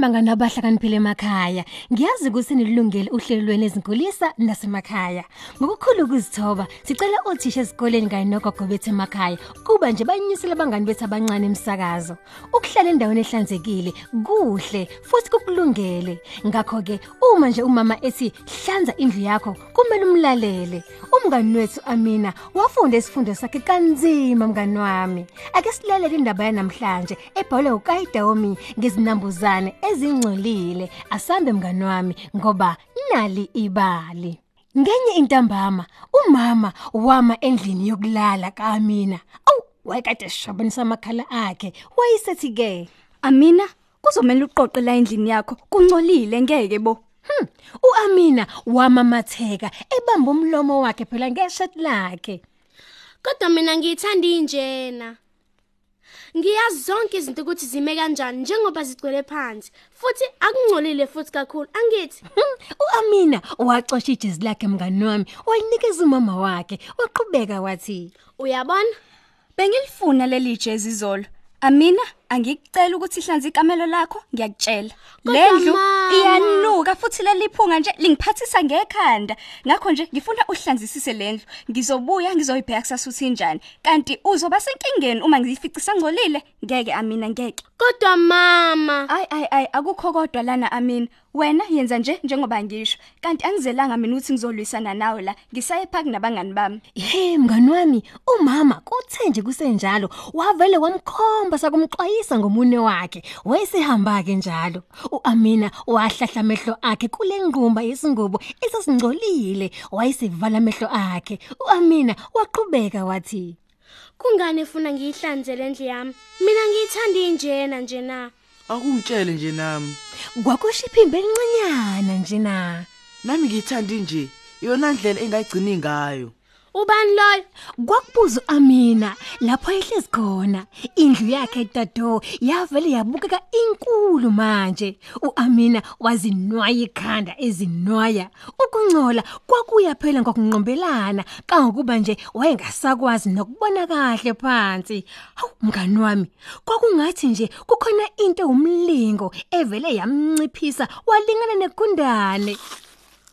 bangani abahlakaniphile emakhaya. Ngiyazi ukuthi nilungele uhlelo lwezinkulisa nasemakhaya. Ngokukhulu ukuzithoba sicela othisha esikoleni kanye nogogo bethu emakhaya. Kuba nje banyusele abangani bethu abancane emsakazo. Ukuhlala endaweni ehlanzekile kuhle futhi kukulungele. Ngakho ke uma nje umama ethi hlanza indlu yakho kumele umlalele. Umngani wethu Amina wafunda isifundo sakhe kanzima mngani wami. Ake silalele indaba yanamhlanje ebhalwe uKayidaomi ngezinambuzane ezingcolile asambe mngani wami ngoba nali ibali Ngenye intambama umama wama endlini yokulala kaAmina awu wayekade shabanisa amakhala akhe wayisethi ke Amina kuzomela uqoqe la endlini yakho kuncolile ngeke bo Hmm, uAmina wamamatheka ebamba umlomo wakhe phela ngeshirt lakhe. Kodwa mina ngiyithanda injena. Ngiyazi zonke izinto ukuthi zime kanjani njengoba zigcwele phansi futhi akungcolile futhi kakhulu angithi. Hmm, uAmina waxosha ijezi lakhe mngani wami wayinikeza umama wakhe waqhubeka wathi uyabona? Bengilifuna leli jezi izolo. Amina, angikucela ukuthi ihlanze ikamelo lakho, ngiyakutshela. Kodwa Lendlu mama. iyanuka futhi leliphunga nje lingiphathisa ngekhanda. Ngakho nje ngifuna uhlanzisise lendlu. Ngizobuya ngizoyibheka kusasa uthi njani. Kanti uzoba senkingeni uma ngiyificisa ngcolile? Ngeke Amina ngeke. kodwa mama Ay ay ay akukho kodwa lana Amina. Wena yenza nje njengoba ngisho. Kanti angizelanga mina ukuthi ngizolwisana nawe la. Ngisaye park nabangani bami. Hey mngani wami umama kuthe nje kusenjalo wavele wamkhomba sakumxwayisa ngomune wakhe wayesehamba ke njalo uAmina wahlahla amehlo akhe kule ngqumba yesingubo esasingcolile wayesevala amehlo akhe uAmina waqhubeka wathi kungani efuna ngiyihlanzele endlu yami mina ngiyithanda injena nje na Akungitshele nje nami. kwakushiphimbe elincanyana nje na Nami ngiyithanda nje. Iyona ndlela engayigcini ngayo. Ubani loyo? Kwakubuza Amina lapho ehlezi khona. Indlu yakhe tado yavele yabukeka inkulu manje. uAmina wazinwaya ikhanda ezinwaya. Ukungcola kwakuya phela ngokunqombelana kangokuba nje wayengasakwazi nokubona kahle phansi. Hawu mngani wami kwakungathi nje kukhona into umlingo evele yamnciphisa walingana negundane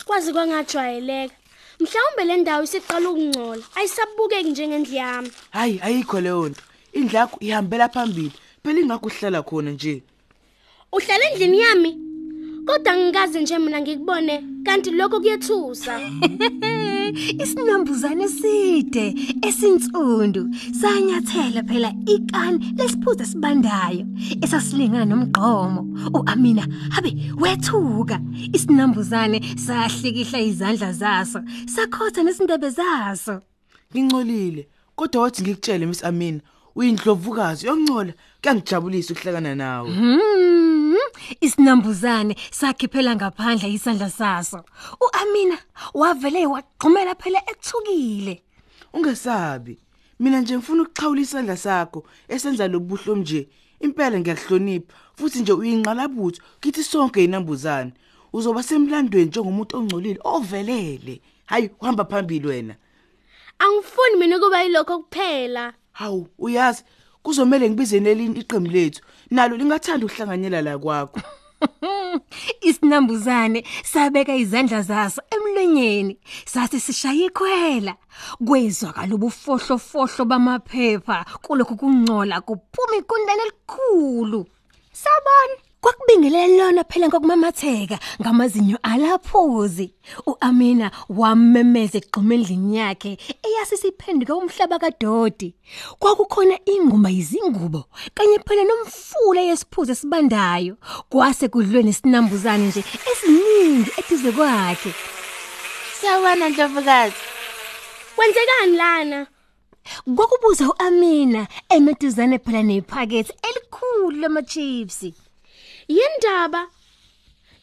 kwazi kwangajwayeleka. Mhlawumbe le ndawo isiqala ukungcola ayisabukeki njengendlu yami Hayi ayikho leyo nto. Indlu yakho ihambela phambili. Phela ingakho uhlala khona nje. uhlala endlini yami kodwa ngikaze nje mina ngikubone kanti lokho kuyethusa isinambuzane eside esinsundu sanyathela phela ikani lesiphuzo sibandayo esasilingana nomgqomo uAmina habe wethuka isinambuzane sahlikihla izandla zaso sakhotha nesindebe zaso Ngingcolile. Kodwa wathi ngikutshele Miss Amina, uyindlovukazi yongcola. Kuyangijabulisa ukuhlangana nawe. Hmm, isinambuzane sakhiphela ngaphandle isandla saso uAmina wavele waqhumela phela ethukile Ungesabi. Mina nje ngifuna ukuxhawula isandla sakho esenza lobuhlo nje. Impela ngiyakuhlonipha futhi nje uyinqalabutho kithi sonke inambuzane. Uzoba semlandweni njengomuntu ongcolile ovelele. Hayi uhamba phambili wena. angifuni mina ukuba yilokho kuphela Hawu uyazi kuzomela ngibize nelinye iqembu lethu. Nalo lingathanda ukuhlanganyela la kwakho. isinambuzane sabeka izandla zaso emlonyeni sathi sishaya ikhwela kwezwakala ubufohlofohlo bamaphepha kulokhu kungcola kuphuma ikundane elikhulu sabona kwakubingelele lona phela ngokumamatheka ngamazinyo alaphuzi. uAmina wamemeza egxuma endlini yakhe eyasisiphenduka umhlaba kadodi kwakukhona inguma izingubo kanye phela nomfula yesiphuzo esibandayo. Kwase kudlwe nesinambuzane nje esiningi eduze kwakhe. Sawona ndlovukazi. kwenzekani lana? Kwakubuza uAmina emeduzane phela nephakethe elikhulu lama-chips yindaba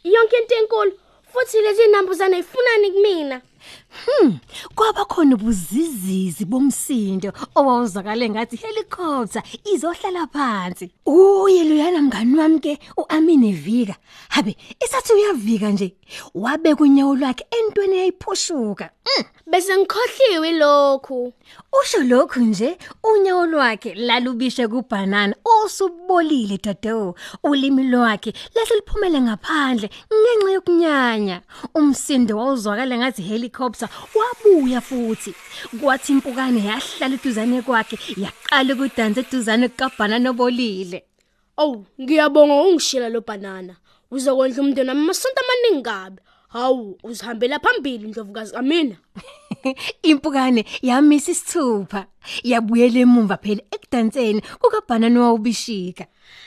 yonke into enkulu futhi lezi nambuzane ifunani kumina? Kwaba khona ubuzizizi bomsindo owawuzakale ngathi helicopter izohlala phansi uye loyana mngani wami ke uAmine Vika habe isathi uyavika nje wabe kunyawo lwakhe entweni eyayiphushuka mm. Bese ngikhohliwe lokhu. usho lokhu nje unyawo lwakhe lalubishe kubanana osubolile dado ulimi lwakhe lahle liphumele ngaphandle ngenxa yokunyanya umsindo wawuzwakala ngathi helicopter wabuya futhi kwathi impukane yahlala eduzane kwakhe yaqala ukudansa eduzane kukabanana obolile Oh, ngiyabonga ungishila lo banana. Uzokondla umndeni wami amasonto amaningi kabi. Hawu, uzihambela phambili ndlovukazi kamina. impukane yamisa isithupha yabuyela emumva phela ekudanseni kukabanana wawubishika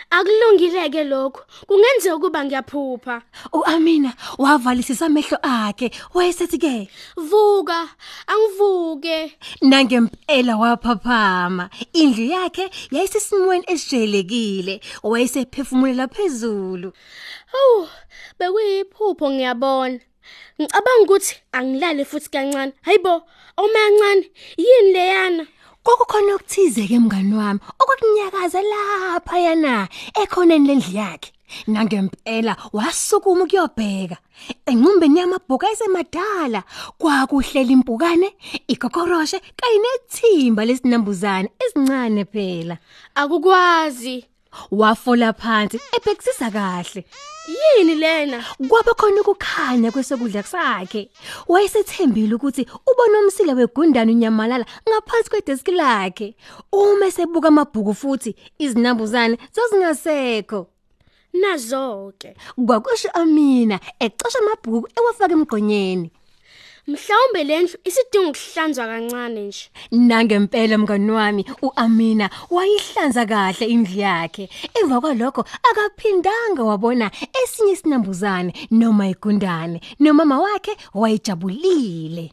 Akulungileke lokho. Kungenzeka ukuba ngiyaphupha. uAmina wavalisisa amehlo akhe wayesethi ke Vuka, angivuke. nangempela waphaphama indlu yakhe yayisesimweni esijayelekile wayesephefumulela phezulu Hawu, bekuyiphupho ngiyabona. Ngicabanga ukuthi angilale futhi kancane. Hayibo, omancane, yini leyana? kokukhona okuthize ke mngani wami okwakunyakaza lapha yana ekhoneni lendlu yakhe nangempela wasukuma ukuyobheka enqumbeni yamabhuka ayisemadala kwakuhlela impukane ikokoroshe kanye nethimba lesinambuzane ezincane phela Akukwazi. Wafola phansi ebhekisisa kahle. Yini lena? kwaba khona ukukhanya kwesokudla sakhe wayesethembile ukuthi ubona umsile wegundane unyamalala ngaphansi kwedesk lakhe. Uma esebuka amabhuku futhi izinambuzane zazingasekho. Nazoke. kwakusho Amina ecosha amabhuku ewafaka emgqonyeni. Mhlawumbe lendlu isidinga ukuhlanzwa kancane nje. nangempela mngani wami uAmina wayihlanza kahle indlu yakhe emva kwalokho akaphindanga wabona esinye isinambuzane noma igundane nomama wakhe wayejabulile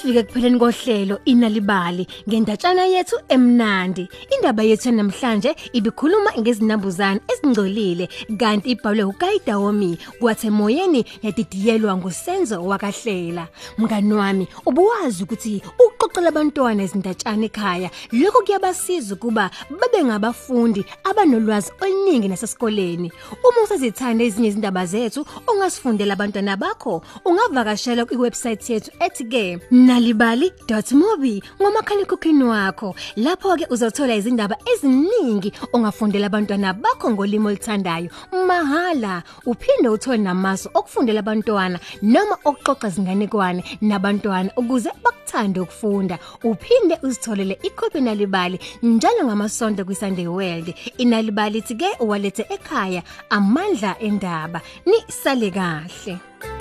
Sesifike kupheleni kohlelo inalibali ngendatshana yethu emnandi. Indaba yethu namhlanje ibikhuluma ngezinambuzane ezingcolile kanti ibhalwe uKaida Womi kwathi emoyeni yadidiyelwa ngusenzo wakahlela. Mngani wami, ubuwazi ukuthi uqoqela abantwana ezindatshana ekhaya lokho kuyabasiza kuba babe ngabafundi abanolwazi oluningi nasesikoleni. Uma usazithanda ezinye izindaba zethu, ungasifundela abantwana bakho, ungavakashela kwiwebsite yethu ethi ke nalibali.mobi ngomakhalekhukhwini wakho. Lapho ke uzothola izindaba eziningi ongafundela abantwana bakho ngolimo oluthandayo mahala. Uphinde uthole namasu okufundela abantwana noma okuxoxa izinganekwane nabantwana ukuze bakuthande ukufunda. Uphinde uzitholele ikhophi nalibali njalo ngamasonto kwiSunday World. Inalibali ithi ke uwalethe ekhaya amandla endaba. Ni sale kahle.